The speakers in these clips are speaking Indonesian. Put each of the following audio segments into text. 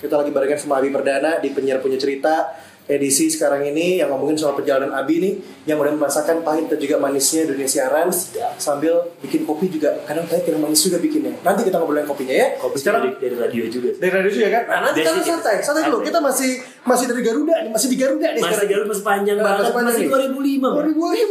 Kita lagi barengan sama Abi Perdana di penyiar punya cerita edisi sekarang ini yang ngomongin soal perjalanan Abi nih yang udah merasakan pahit dan juga manisnya dunia siaran sambil bikin kopi juga kadang pahit kadang manis juga bikinnya. Nanti kita ngobrolin kopinya ya. Kopi Sekarang dari, dari radio juga. dari radio juga kan? Nah, nanti kita santai, santai dulu. Santai. Kita masih masih dari Garuda nih, masih di Garuda nih. Masih sekarang. Garut masih panjang Nah, banget. masih Masih nih. 2005.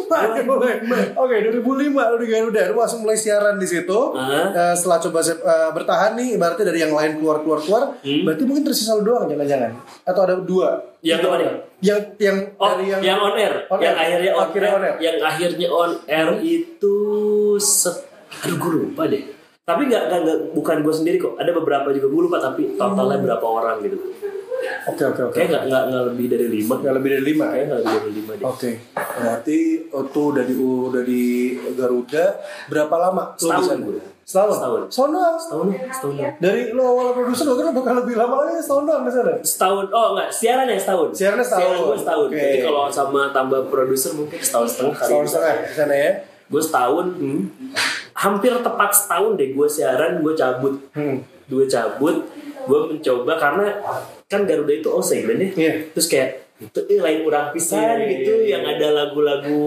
Bang. 2005. Oke, 2005 lu di Garuda, lu langsung mulai siaran di situ. Eh, setelah coba eh, bertahan nih, ibaratnya dari yang lain keluar keluar keluar, Hmm. berarti mungkin tersisa lu doang jangan-jangan. Atau ada dua. Yang apa nih? Yang yang Oh, dari yang, yang, on air, On yang air. akhirnya on, Akhirnya air. on air. yang akhirnya on air itu set, aduh gue lupa deh. Tapi nggak nggak nggak bukan gue sendiri kok. Ada beberapa juga gue lupa tapi totalnya Hmm. berapa orang gitu. Oke, oke, oke. Kayak nggak nggak lebih dari lima. Nggak lebih dari lima ya. Nggak lebih dari lima deh. Oke, berarti itu udah di udah di Garuda berapa lama? Setahun gue. Setahun. Setahun. Setahun doang. Setahun setahun doang. Dari lo awal produser lo kan bakal lebih lama lagi setahun doang di sana. Setahun, oh enggak, siaran ya setahun Siarannya setahun. Siaran gue setahun Oke. Jadi kalau sama tambah produser mungkin setahun setengah kali Setahun setengah di sana ya. Gue setahun, hampir tepat setahun deh gue siaran, gue cabut Hmm. Gue cabut, gue mencoba karena kan Garuda itu all segmen ya Iya. Terus kayak, itu eh, lain orang pisan Iya, gitu iya. Yang ada lagu-lagu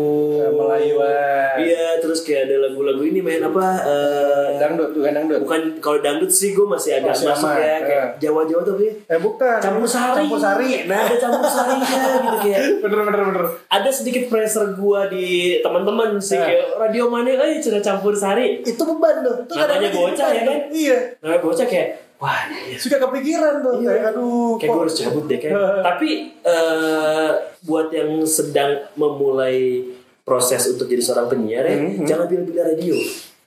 Melayuan. Iya, terus kayak ada lagu-lagu ini main apa eh, Dangdut, bukan dangdut. Bukan, kalau dangdut sih gue masih agak Masih masuk aman, ya Kayak eh. Jawa-Jawa tuh ya Eh bukan. campur sari Campur sari. Nah, ada campur sarinya gitu kayak bener bener bener. ada sedikit pressure gua di teman-teman sih Eh. kayak radio mana eh sudah campur sari Itu beban tuh. Itu Namanya bocah ya kan? tuh. Iya. nah bocah kayak wah iya. Suka kepikiran tuh. Iya. Kayak aduh. kayak gue harus cabut deh kayak tapi eh, buat yang sedang memulai proses untuk jadi seorang penyiar ya Hmm, hmm. jangan pilih-pilih radio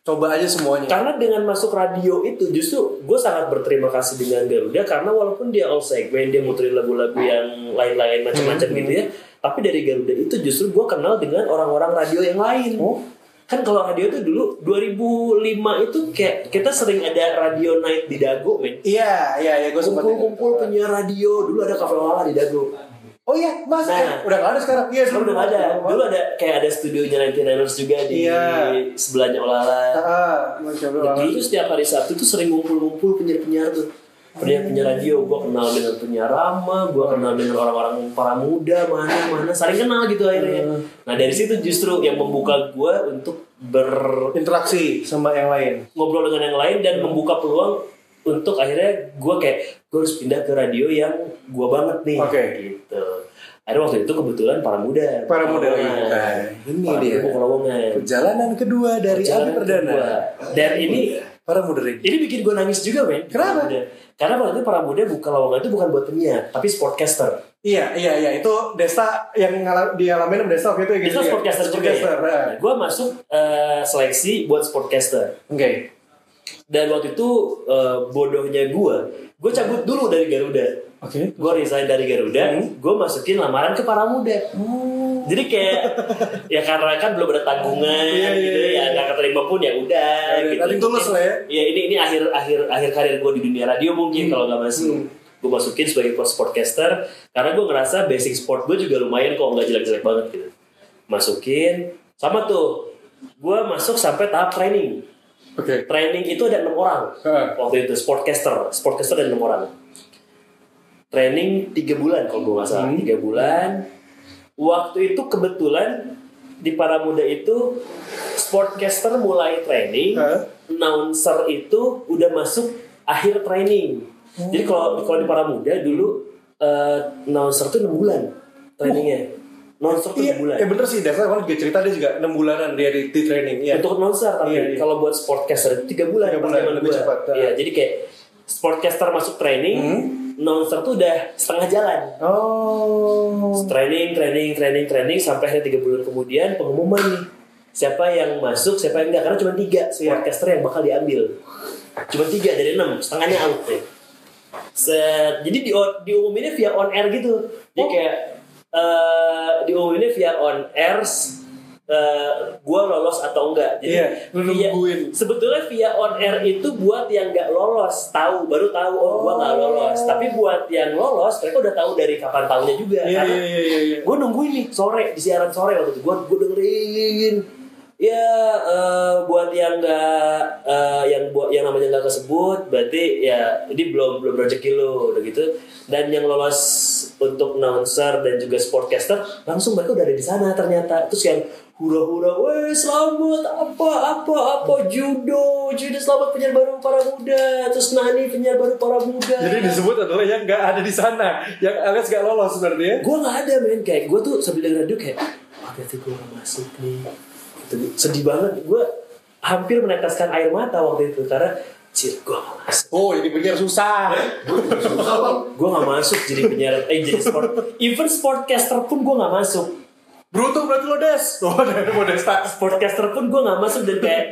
Coba aja semuanya. karena dengan masuk radio itu justru gue sangat berterima kasih dengan Garuda karena walaupun dia all segmen dia muterin lagu-lagu yang lain-lain macam-macam Hmm. gitu ya tapi dari Garuda itu justru gue kenal dengan orang-orang radio yang lain Oh. Kan kalau radio itu dulu 2005 itu kayak kita sering ada radio night di Dago men Iya, iya, iya. Gue sempat. kumpul-kumpul penyiar radio dulu ada kafe lala di Dago Oh iya, mas. Nah. udah nggak ada sekarang. Iya, Sekarang udah nggak ada dulu ada kayak ada studionya 99ers juga di Iya. sebelahnya Olala Ah, masya Allah. Itu setiap hari Sabtu tuh sering ngumpul-ngumpul penyiar-penyiar tuh. Penyiar-penyiar radio, gue kenal dengan penyiar Rama, gue kenal dengan orang-orang para muda, mana-mana, saling kenal gitu akhirnya. Nah dari situ justru yang membuka gue untuk ber Interaksi sama yang lain. ngobrol dengan yang lain dan membuka peluang untuk akhirnya gue kayak gue harus pindah ke radio yang gue banget nih. Oke. Gitu. Ada waktu itu kebetulan para muda. Para muda. Nah, ini Para dia. lowongan. Perjalanan kedua dari Perjalanan Abi Perdana. kedua. Dan ini Para muda ini bikin gue nangis juga, men. Kenapa? Para muda. Karena itu para muda buka lowongan itu bukan buat penyiar, tapi sportcaster. Iya, iya, iya. Itu Desta yang ngalah, dialamin sama Desta waktu itu ya Itu gitu ya? sportcaster juga. Sportcaster, Ya? nah. gue masuk eh, seleksi buat sportcaster. Oke. Dan waktu itu eh, bodohnya gue, gue cabut dulu dari Garuda. Oke. Gue resign dari Garuda, Hmm. gue masukin lamaran ke para muda. Jadi kayak ya karena kan belum ada tanggungan Iya, iya, gitu iya. ya nggak keterima pun ya udah. Ya, gitu. nothing tulus lah ya. Ya ini ini akhir akhir akhir karir gue di dunia radio mungkin kalau nggak masuk. Hmm. Gue masukin sebagai sportcaster karena gue ngerasa basic sport gue juga lumayan kok nggak jelek-jelek banget gitu. Masukin sama tuh gue masuk sampai tahap training. Oke. Training itu ada enam orang Heeh. waktu itu sportcaster, sportcaster ada enam orang. Training tiga bulan kalau gue nggak salah Hmm. tiga bulan. Waktu itu kebetulan di para muda itu sportcaster mulai training, Heeh. announcer itu udah masuk akhir training. Jadi kalau kalau di para muda dulu eh, announcer tuh enam bulan trainingnya. Announcer tuh Iya, enam bulan. ya bener sih. Desta kan juga cerita dia juga 6 bulanan dia di, di training. Iya. Untuk announcer tapi Iya, iya. kalau buat sportcaster itu tiga bulan. Tiga pas bulan, zaman lebih cepat. Iya, jadi kayak sportcaster masuk training, Hmm. Announcer tuh udah setengah jalan. Oh. Training, training, training, training sampai akhirnya tiga bulan kemudian pengumuman nih siapa yang masuk, siapa yang enggak karena cuma tiga sportcaster yang bakal diambil. Cuma tiga dari enam, setengahnya out deh. Set, jadi di diumuminnya via on air gitu. Jadi Oh. kayak eh diumuminnya via on air eh gue lolos atau enggak. Jadi Iya, lu via- nungguin. sebetulnya via on air itu buat yang nggak lolos tahu baru tahu oh, gue nggak lolos. Tapi buat yang lolos mereka udah tahu dari kapan tahunya juga. Iya, Karena iya, iya, iya. gue nungguin nih sore di siaran sore waktu itu gue gue dengerin Ya eh, buat yang nggak eh, yang buat yang namanya nggak kesebut berarti ya ini belum belum rezeki lo udah gitu. Dan yang lolos untuk announcer dan juga sportcaster langsung mereka udah ada di sana ternyata. Terus yang hura-hura, weh selamat apa apa apa judo judo selamat penyiar baru para muda. Terus Nani penyiar baru para muda. Jadi disebut adalah yang nggak ada di sana, yang alias nggak lolos berarti ya. gue nggak ada men. Kayak gue tuh sambil denger radio kayak hati-hati gue masuk nih gitu. sedih banget gue hampir meneteskan air mata waktu itu karena cir gue gak masuk Oh, jadi penyiar susah. gue gak masuk jadi penyiar eh jadi sport even sportcaster pun gue gak masuk Beruntung berarti lo des. Oh, dari Modesta. sportcaster pun gue gak masuk dan kayak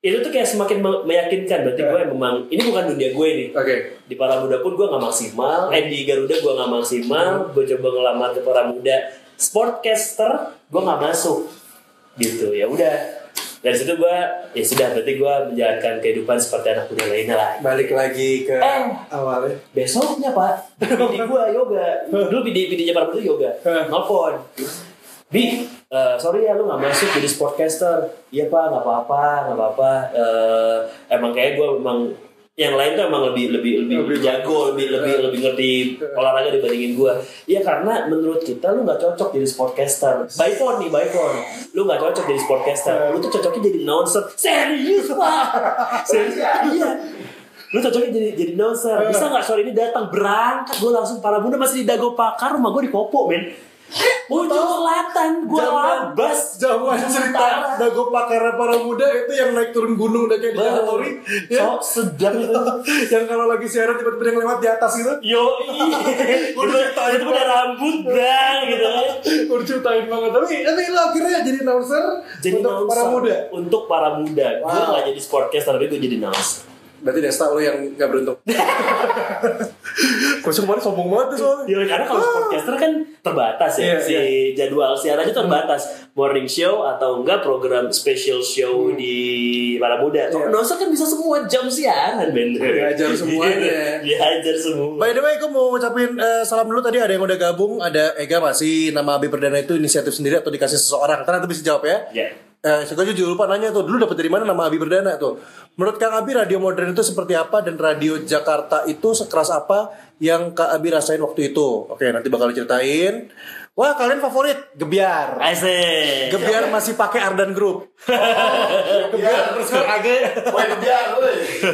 itu tuh kayak semakin me- meyakinkan berarti gue memang ini bukan dunia gue nih Oke. di para muda pun gue gak maksimal eh di Garuda gue gak maksimal gue coba ngelamar ke para muda sportcaster gue gak masuk gitu ya udah dari situ gue ya sudah berarti gue menjalankan kehidupan seperti anak muda lainnya lah Balik lagi ke Eh. awalnya. besoknya pak bini gue yoga dulu bini bininya para muda yoga Eh. nelfon Bi, eh, sorry ya lu gak masuk jadi sportcaster. Iya pak, nggak apa-apa, nggak apa-apa. Eh, emang kayak gue memang yang lain tuh emang lebih lebih lebih, Lebih jago, lebih lebih lebih ngerti olahraga dibandingin gue. Iya karena menurut kita lu nggak cocok jadi sportcaster. By phone nih, by phone. Lu nggak cocok jadi sportcaster. Lu tuh cocoknya jadi announcer. Serius pak? Serius? Iya. Lu cocoknya jadi jadi announcer. Bisa nggak sore ini datang berangkat gue langsung para muda masih di Dago Pakar rumah gue di Kopo men. Ujung selatan gue labas. Zaman cerita dago pakar para muda itu yang naik turun gunung udah kayak di. Jatori. Ya. So sedang itu. yang kalau lagi siaran tiba-tiba yang lewat di atas gitu. Yo, Udah ceritain itu udah rambut bang gitu kan. Udah ceritain banget. Tapi tapi lo akhirnya jadi announcer Jadi untuk para muda. Untuk para muda. Gue gak jadi sportcaster tapi gue jadi announcer. Berarti Desta lo yang gak beruntung. Kau kemarin sombong banget tuh soalnya. Ya, karena kalau sportcaster kan terbatas ya, Iya, si jadwal siarannya terbatas. Morning show atau enggak program special show di para muda. Kalau Iya. announcer kan bisa semua jam siaran, Ben. Diajar semuanya. Diajar semua. By the way, gue mau ngucapin eh, salam dulu tadi ada yang udah gabung, ada Ega masih nama Abi Perdana itu inisiatif sendiri atau dikasih seseorang. Ntar nanti bisa jawab ya. Ya. Eh, saya juga lupa nanya tuh, dulu dapat dari mana nama Abi Perdana tuh? Menurut Kang Abi, radio modern itu seperti apa dan radio Jakarta itu sekeras apa yang Kak Abi rasain waktu itu? Oke, nanti bakal diceritain. Wah, kalian favorit Gebiar. Asik. Gebiar masih pakai Ardan Group. Gebiar terus Age. Woi.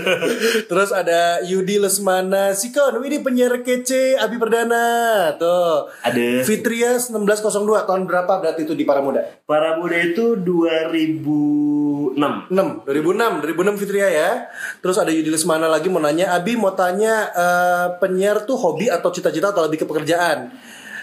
Terus ada Yudi Lesmana Sikon, ini penyiar kece Abi Perdana. Tuh. Ada. Fitrias 1602 tahun berapa berarti itu di Para Muda? Para muda itu 2006. 6, 2006, 2006 Fitria ya. Terus ada Yudi Lesmana lagi mau nanya, Abi mau tanya eh, penyiar tuh hobi atau cita-cita atau lebih ke pekerjaan?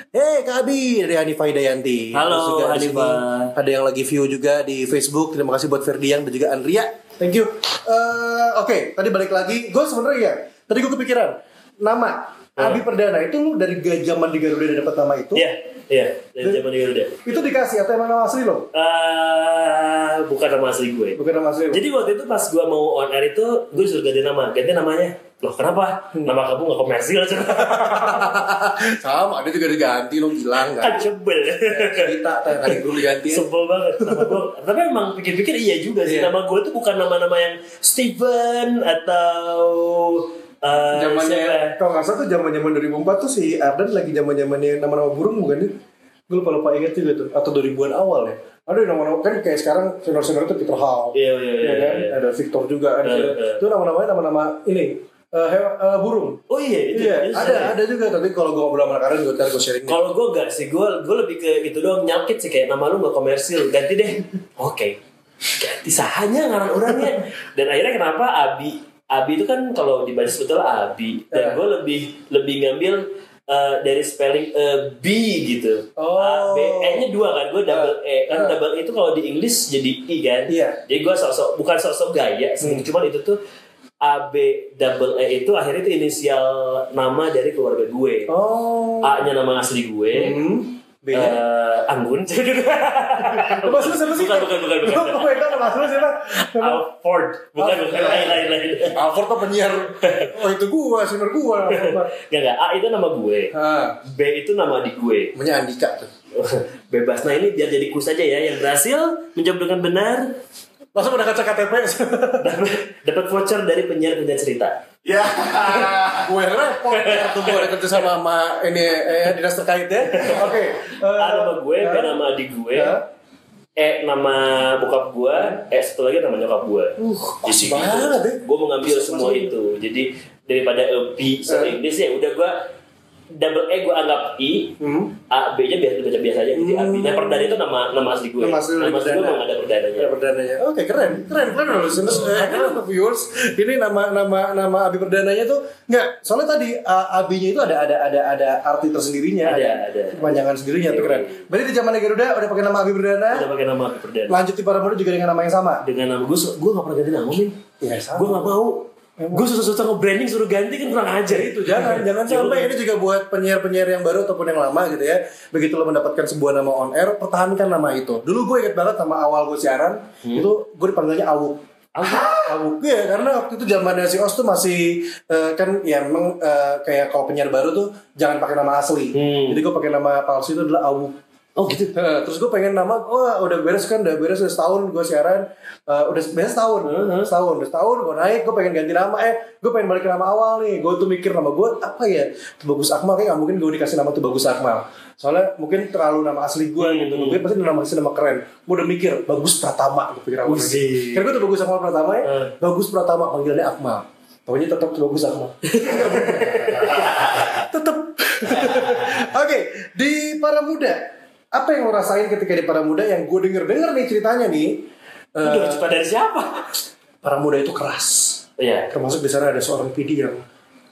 Hei Kak Abi dari Hanifah Hidayanti Halo, juga Hanifah. Ada yang lagi view juga di Facebook Terima kasih buat Ferdian dan juga Andrea Thank you Eh, Oke tadi balik lagi Gue sebenarnya ya Tadi gue kepikiran Nama Abi Perdana itu lu dari zaman di Garuda udah dapat nama itu Iya, iya, dari zaman di Garuda. Itu dikasih atau emang nama asli lo? Eh, bukan nama asli gue. Bukan nama asli lo? Jadi waktu itu pas gue mau on air itu, gue disuruh ganti nama. Ganti namanya. Loh kenapa? Hmm. Nama kamu gak komersil aja. Sama ada juga diganti lo hilang kan kan sebel. Cerita tadi gue diganti Sebel banget nama gue. Tapi emang pikir-pikir iya juga sih. Iya. Nama gue tuh bukan nama-nama yang Steven atau eh, siapa? zamannya kalau nggak salah tuh zaman zaman 2004 tuh si Ardan lagi zaman zamannya nama-nama burung bukan sih gue lupa lupa inget juga tuh atau 2000-an awal ya ada nama-nama kan kayak sekarang senior senior itu Peter Hall Iya, iya, iya, ya kan iya. ada Victor juga kan Iya, iya. itu nama-namanya nama-nama ini eh, hewan eh, burung Oh iya, itu. iya ada saya. ada juga tapi kalau gue ngobrol sama Karen gue ntar gue sharing Kalau gue gak sih, gue gue lebih ke gitu doang nyakit sih kayak nama lu gak komersil, ganti deh. Oke, ganti sahanya ngaran orangnya. Dan akhirnya kenapa Abi Abi itu kan kalau dibaca betul Abi Ya. dan gue lebih lebih ngambil eh, dari spelling eh, B gitu. Oh. A B E-nya dua kan, gue double E kan Ya. double E itu kalau di English jadi I kan. Iya. Jadi gue sosok bukan sosok gaya, Hmm. cuman itu tuh A B double E itu akhirnya itu inisial nama dari keluarga gue. oh A-nya nama asli gue. hmm. Eh, B-nya Anggun. Nama asli siapa sih? Bukan, bukan, bukan, bukan. Gue pegang nama siapa? Alford. Bukan, Oh, bukan. Lain, lain, lain. Alford tuh penyiar Oh itu gua, senior gua. Enggak, enggak. A itu nama gue. B itu nama adik gue. namanya Andika tuh bebas. Nah ini biar jadi kus aja ya yang berhasil menjawab dengan benar Langsung udah kaca KTP. dapat voucher dari penyiar penyiar cerita. ya, gue repot. Ya, Tunggu ada kerja sama sama ini eh, dinas terkait ya. Oke. eh, A nama gue, B eh, nama adik gue, Ya. E nama bokap gue, E satu lagi nama nyokap gue. Uh, Jadi banget ya. gue mau ngambil semua itu. Jadi daripada B sama Eh. Inggris ya udah gue double E gue anggap I, Hmm. A B nya biasa baca biasa aja. Jadi Hmm. Abi. Nah Perdana itu nama nama asli gue. Nama asli nama asli gue memang ada perdananya. Ya perdananya. Oke keren, keren, keren loh listeners. Eh, keren loh viewers. Ini nama nama nama Abi perdananya tuh nggak. Soalnya tadi uh, Abinya itu ada ada ada ada arti tersendirinya. Ada, ada. Kepanjangan sendirinya tuh keren. Berarti di zaman Garuda udah pakai nama Abi perdana. Udah pakai nama Abi Perdana. Lanjut di para muda juga dengan nama yang sama. Dengan nama gue, gue gak pernah ganti nama min. Iya sama. Gue gak mau. Gue susah-susah nge-branding suruh ganti kan kurang ajar. Itu jangan jangan sampai ini juga buat penyiar-penyiar yang baru ataupun yang lama gitu ya. Begitu lo mendapatkan sebuah nama on air pertahankan nama itu. Dulu gue inget banget sama awal gue siaran itu gue dipanggilnya Awuk. Awuk? Ya karena waktu itu zamannya si Os tuh masih eh, kan ya memang eh, kayak kalau penyiar baru tuh jangan pakai nama asli. Hmm. jadi gue pakai nama palsu itu adalah Awuk Oh gitu. Nah, terus gue pengen nama, wah udah beres kan, udah beres udah setahun gue siaran, Eh, udah beres setahun, Uh-huh. setahun, udah setahun gue naik, gue pengen ganti nama, eh gue pengen balik ke nama awal nih, gue tuh mikir nama gue apa ya, Bagus Akmal kayak gak mungkin gue dikasih nama tuh Bagus Akmal, soalnya mungkin terlalu nama asli gue gitu, Hmm. gue pasti nama kasih nama keren, gue udah mikir Bagus Pratama, gue pikir awalnya Wih. gitu. Karena gue tuh Bagus Akmal Pratama ya, Uh. Bagus Pratama panggilannya Akmal, pokoknya tetap tuh Bagus Akmal. tetap. Oke, di para muda, apa yang lo rasain ketika di para muda yang gue denger denger nih ceritanya nih, Udah cepat dari siapa? para muda itu keras. Iya. Termasuk di sana ada seorang PD yang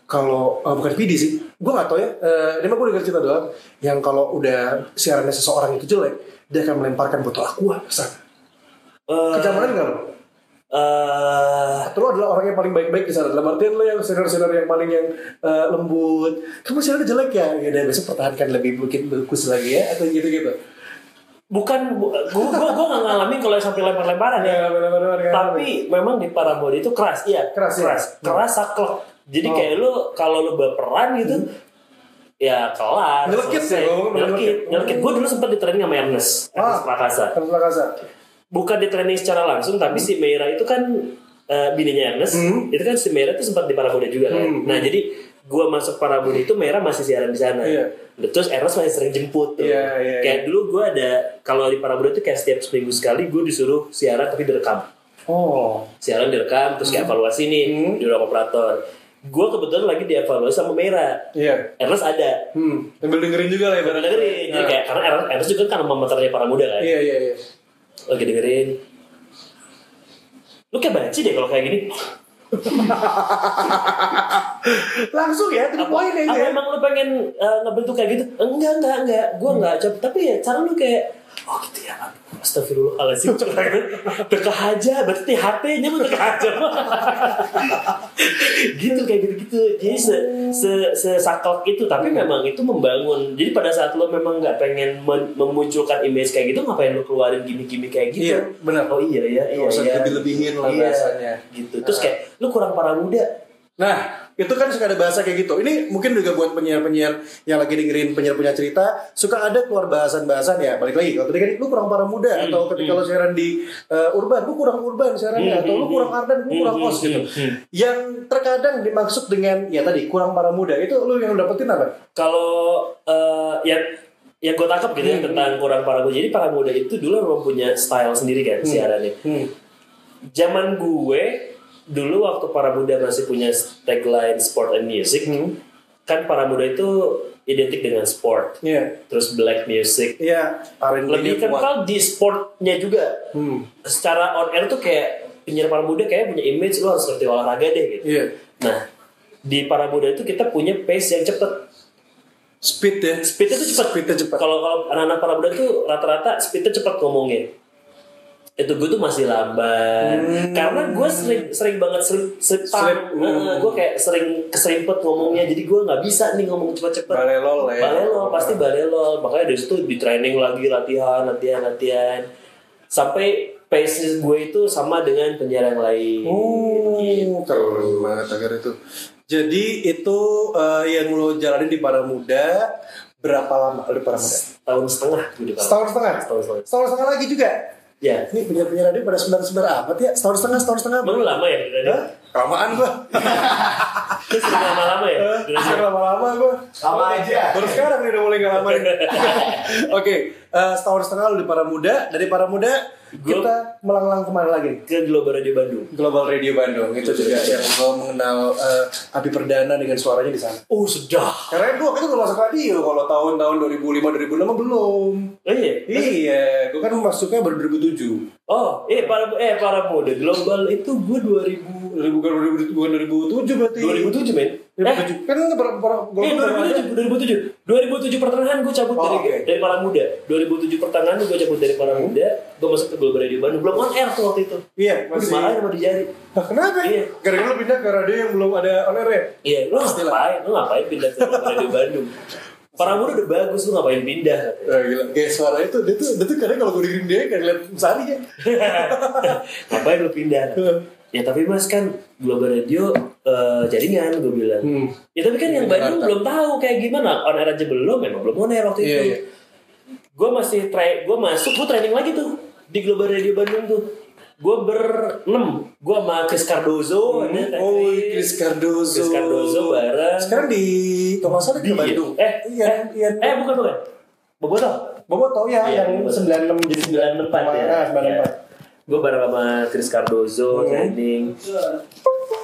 kalau eh, bukan PD sih, gue nggak tahu ya. Eh, ini mah gue denger cerita doang. Yang kalau udah siarannya seseorang itu jelek, dia akan melemparkan botol aqua ke sana. Eh, Kecamanan nggak lo? Eh, Atau lo adalah orang yang paling baik-baik di sana. Dalam artian lo yang senior-senior yang paling yang eh, lembut. Kamu siarannya jelek ya? Ya udah besok pertahankan lebih bukit bagus lagi ya atau gitu-gitu. bukan bu- gua gua gua nggak ngalamin kalau sampai lempar-lemparan ya. Ya, benar-benar ya. Tapi memang di Paramore itu keras, iya. Keras, ya? keras, keras saklek. Jadi Oh. kayak lu kalau lu berperan gitu, ya kelar. Nyelekit ya, ngomong Nyelekit, nyelekit. Gue dulu sempat di training sama Ernest, Ernest Ah. Prakasa. Harus Prakasa. Bukan di training secara langsung, tapi si Meira itu kan eh, bininya Ernest. Hmm. Itu kan si Meira itu sempat di Paramuda juga kan. Hmm. Nah jadi gua masuk Paramuda itu Meira masih siaran di sana. Iya. Terus Ernest masih sering jemput tuh. Iya, iya, kayak dulu gua ada kalau di Paramuda itu kayak setiap seminggu sekali gue disuruh siaran tapi direkam Oh. siaran direkam terus kayak evaluasi nih Hmm. di ruang operator gue kebetulan lagi dievaluasi sama Mera Iya. Ernest ada Hmm. Sambil dengerin juga lah gue ibaratnya. dengerin jadi Nah. kayak karena Ernest, Ernest juga kan meternya para muda kan Iya, iya, iya. Lagi dengerin. Lu kayak banci deh kalau kayak gini. Langsung ya, to the point apa ya. emang lu pengen eh, ngebentuk kayak gitu? Enggak enggak enggak. Gue Hmm. enggak tapi ya cara lu kayak oh gitu ya. Astagfirullahaladzim Dekah aja Berarti HP-nya lu dekah aja Gitu kayak gitu-gitu. Jadi se, se, sesaklek itu Tapi memang itu membangun. Jadi pada saat lo memang nggak pengen memunculkan image kayak gitu Ngapain lo keluarin gimmick-gimmick kayak gitu? Iya, benar. Oh iya ya iya, iya. lebih-lebihin lah Iya, bahasanya. gitu. Terus kayak Lu kurang para muda. Nah, itu kan suka ada bahasa kayak gitu. Ini mungkin juga buat penyiar-penyiar yang lagi dengerin penyiar punya cerita, suka ada keluar bahasan-bahasan ya. Balik lagi, kalau kan lu kurang para muda Hmm, atau ketika lu siaran di uh, urban, lu kurang urban siarannya Hmm, atau lu hmm, kurang ardan, lu kurang hmm, os gitu. hmm, hmm. Yang terkadang dimaksud dengan ya tadi kurang para muda itu lu yang dapetin apa? kalau eh yang yang gue tangkap gitu ya Hmm. tentang kurang para muda jadi para muda itu dulu memang punya style sendiri kan siarannya Hmm. zaman gue dulu waktu para muda masih punya tagline sport and music Hmm. kan para muda itu identik dengan sport Iya. terus black music Iya, R&B lebih kental di sportnya juga Hmm. secara on air tuh kayak penyiar para muda kayak punya image harus ngerti olahraga deh gitu Iya. nah di para muda itu kita punya pace yang cepet Speed ya. speednya tuh cepet Speednya cepat. kalau kalau anak-anak para muda tuh rata-rata speednya cepat ngomongnya itu gue tuh masih lamban Hmm. karena gue sering sering banget slip slip hmm. gue kayak sering keserimpet ngomongnya jadi gue nggak bisa nih ngomong cepet-cepet Balelol ya. balelol pasti balelol makanya dari situ di training lagi latihan latihan latihan sampai pace gue itu sama dengan penyiar yang lain Oh, keren banget agar itu. Jadi itu eh, yang lo jalanin di para muda berapa lama di para muda? Tahun setengah gue di Paramuda. Setahun setengah. Setahun setengah. Setahun setengah lagi juga. Ya. Ini penyiar-penyiar radio pada sebentar-sebentar amat ya. Setahun setengah, setahun setengah. Emang lama ya di radio? Hah? Kelamaan gua. Sering lama-lama ya? Sering lama-lama gua. Sama aja. Baru sekarang nih udah mulai gak lama. Oke, eh, setahun setengah lu di para muda. Dari para muda kita melanglang ke mana lagi? Ke Global Radio Bandung. Global Radio Bandung itu juga yang gue mengenal eh, Abi Perdana dengan suaranya di sana. Oh, sudah. Karena gue waktu itu belum masuk radio kalau tahun-tahun 2005 2006 mah belum. Oh iya? Iya, gue kan masuknya baru 2007. Oh, eh para eh para muda global itu gue 2000 2000 bukan 2000 bukan 2007 berarti. 2007 men. Eh, 2007. Kan nggak ber, ber, Eh, 2007, 2007, 2007 pertengahan gue cabut Oh, dari oke. dari para muda. 2007 pertengahan gue cabut dari para muda, gue masuk ke Global Radio Bandung. Belum on air tuh waktu itu. Iya, masih. dimarahin sama di jari. Nah, kenapa? Iya. Gara-gara lu pindah ke radio yang belum ada on air ya? Iya, lu Pastilah. ngapain? Lu ngapain pindah ke Radio Bandung? Para muda udah bagus, lu ngapain pindah? Eh, gila. Kayak suara itu, dia tuh, dia tuh kadang kalau gue dengerin dia kayak ngeliat Sari ya. ngapain lu pindah? Ya tapi mas kan Global Radio eh, jaringan gue bilang. Hmm. Ya tapi kan yang Bandung belum tahu kayak gimana. On air aja belum, memang belum on air waktu Iya, itu. iya. Gue masih try, gue masuk, gue training lagi tuh di Global Radio Bandung tuh. Gue berenam, gue sama Chris Cardozo, ada Oh, Chris, Cardozo. Chris Cardozo bareng. Sekarang di salah di Bandung. Eh, iya, eh, iya. eh bukan bukan. Boboto. Bobo tau ya Iya, yang Bobo. 96 jadi 94 ya. Ah, 94. Gue bareng sama Chris Cardozo Hmm. training.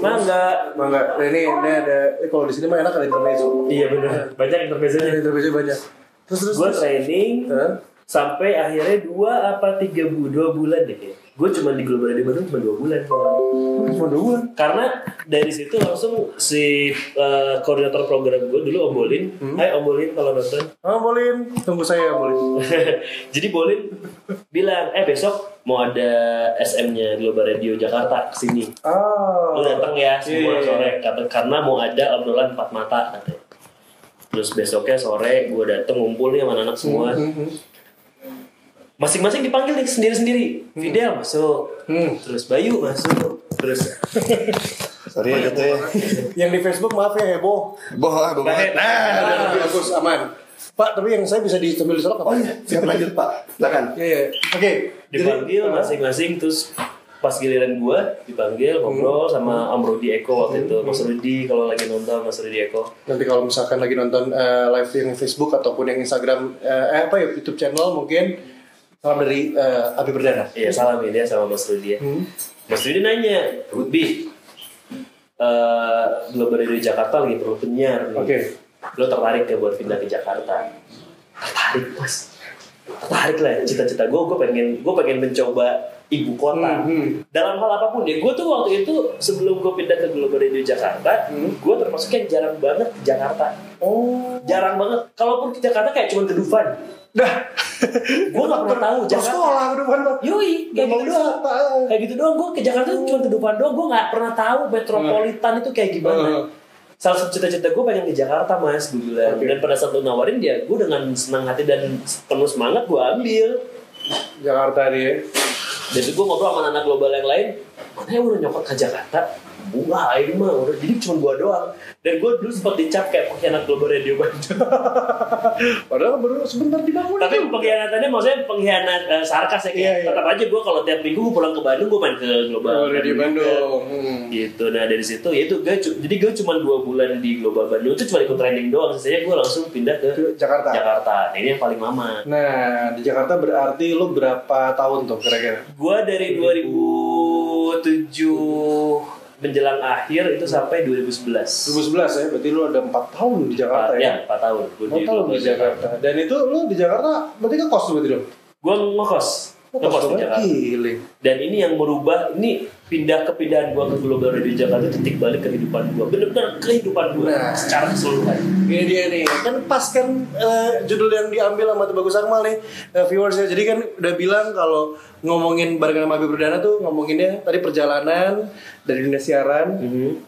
Mangga. Mangga, nah, ini ini ada eh, kalau di sini mah enak ada intermezzo. Iya benar. Banyak intermezzonya. Ada intermezzo banyak. Terus terus. Gue training Hah? sampai akhirnya dua apa tiga bu dua bulan deh kayak. Gue cuma di Global Radio Bandung cuma dua bulan. Cuma dua bulan. Karena dari situ langsung si eh, koordinator program gue dulu Om Bolin. Hmm. Hai Om Bolin kalau nonton. Ah, Bolin, tunggu saya Bolin. Jadi Bolin bilang, eh besok mau ada SM-nya Global Radio Jakarta ke sini. Ah. Lu datang ya semua Iya, iya, sore Kata- karena mau ada obrolan empat mata katanya. Terus besoknya sore gue dateng ngumpul nih sama anak-anak semua. Hmm, hmm. Masing-masing dipanggil nih sendiri-sendiri. Fidel masuk. Hmm. Terus Bayu masuk. Terus Sorry ya gitu ya. Yang di Facebook maaf ya heboh. Boh, ah, boh banget. Nah, bagus aman. Pak, tapi yang saya bisa di sambil disolok apa? Oh iya, siap lanjut Pak. Silakan. Iya, iya. Oke. dipanggil Jadi, masing-masing terus pas giliran gue dipanggil ngobrol Hmm. sama Om Rudi Eko waktu itu Mas Rudi kalau lagi nonton Mas Rudi Eko Nanti kalau misalkan lagi nonton eh, live yang Facebook ataupun yang Instagram eh, eh, apa ya YouTube channel mungkin salam dari eh, Abi Perdana. iya salam ya dia sama Mas Rudi ya Hmm. Mas Rudi nanya Bi eh Global Radio Jakarta lagi perlu penyiar nih Oke. lo tertarik ya buat pindah ke Jakarta tertarik mas tertarik lah cita-cita gue gue pengen gue pengen mencoba ibu kota Hmm, hmm. dalam hal apa pun ya gue tuh waktu itu sebelum gue pindah ke Global Radio Jakarta Hmm. gue termasuk yang jarang banget ke Jakarta Oh. jarang banget kalaupun ke Jakarta kayak cuma ke Dufan Dah. gue gak pernah tahu Jakarta. Sekolah ke depan Pak. Yoi, kayak gitu doang. Kayak gitu doang. Gue ke Jakarta cuma ke depan doang. Gue gak pernah tahu metropolitan itu kayak gimana. Salah satu cita-cita gue pengen ke Jakarta mas, gue bilang. Dan pada saat lu nawarin dia, gue dengan senang hati dan penuh semangat gue ambil. Jakarta dia. Dan gue ngobrol sama anak global yang lain, mana yang udah nyokot ke Jakarta? Bunga ini mah udah jadi cuma gue doang. Dan gue dulu sempat dicap kayak pengkhianat global radio Bandung. Padahal baru sebentar dibangun. Tapi pengkhianatannya maksudnya pengkhianat eh, sarkas ya kayak Iya, iya. tetap aja gue kalau tiap minggu gue pulang ke Bandung gue main ke global Oh, Radio. Bandung. Hmm. gitu nah dari situ ya itu gue cu- jadi gue cuma dua bulan di global Bandung itu cuma ikut training doang sisanya gue langsung pindah ke Ke Jakarta. Jakarta nah, ini yang paling lama Nah, di Jakarta berarti lu berapa tahun tuh kira-kira? gue dari 2007 menjelang akhir itu sampai 2011 2011 ya, berarti lu ada 4 tahun di Jakarta ya ya? 4 tahun gue 4 tahun di Jakarta. Dan itu lu di Jakarta berarti kan kos berarti dong? gue ngekos ngekos di dong, Jakarta Giling. dan ini yang merubah ini pindah kepindahan gua ke Global Radio Jakarta titik balik kehidupan gua bener-bener kehidupan gua Nah. secara keseluruhan Ini dia nih, kan pas kan eh, judul yang diambil sama Bagus Akmal nih eh, viewers ya. Jadi kan udah bilang kalau ngomongin barengan sama Habib Perdana tuh ngomonginnya tadi perjalanan dari dunia siaran,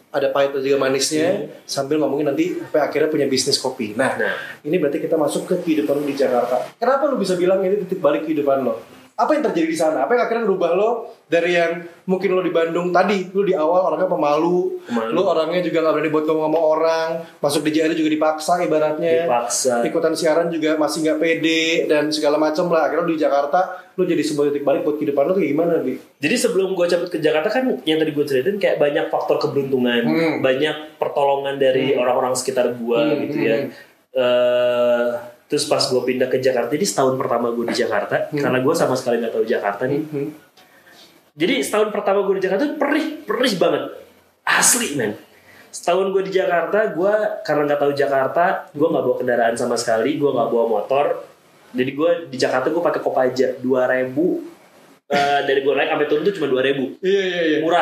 ada pahit dan juga manisnya, sambil ngomongin nanti sampai akhirnya punya bisnis kopi. Nah, Nah. ini berarti kita masuk ke kehidupan lu di Jakarta. Kenapa lu bisa bilang ini titik balik kehidupan lo? Apa yang terjadi di sana? Apa yang akhirnya merubah lo dari yang mungkin lo di Bandung tadi, lo di awal orangnya pemalu, Pemalu. lo orangnya juga nggak berani buat ngomong sama orang, masuk di JRI juga dipaksa ibaratnya, Dipaksa. ikutan siaran juga masih nggak pede dan segala macam lah. Akhirnya lo di Jakarta, lo jadi sebuah titik balik buat kehidupan lo tuh kayak gimana, Bi? Jadi sebelum gue cabut ke Jakarta kan yang tadi gue ceritain kayak banyak faktor keberuntungan, Hmm. banyak pertolongan dari orang-orang sekitar gue Hmm, gitu hmm, ya. hmm. Eh, terus pas gue pindah ke Jakarta, jadi setahun pertama gue di Jakarta, Hmm. karena gue sama sekali nggak tahu Jakarta nih. Hmm. Jadi setahun pertama gue di Jakarta tuh perih, perih banget, asli men. Setahun gue di Jakarta, gue karena nggak tahu Jakarta, gue nggak bawa kendaraan sama sekali, gue nggak bawa motor. Jadi gue di Jakarta gue pakai Kopaja dua ribu. dari gue naik sampai turun tuh cuma dua ribu Iya iya iya. murah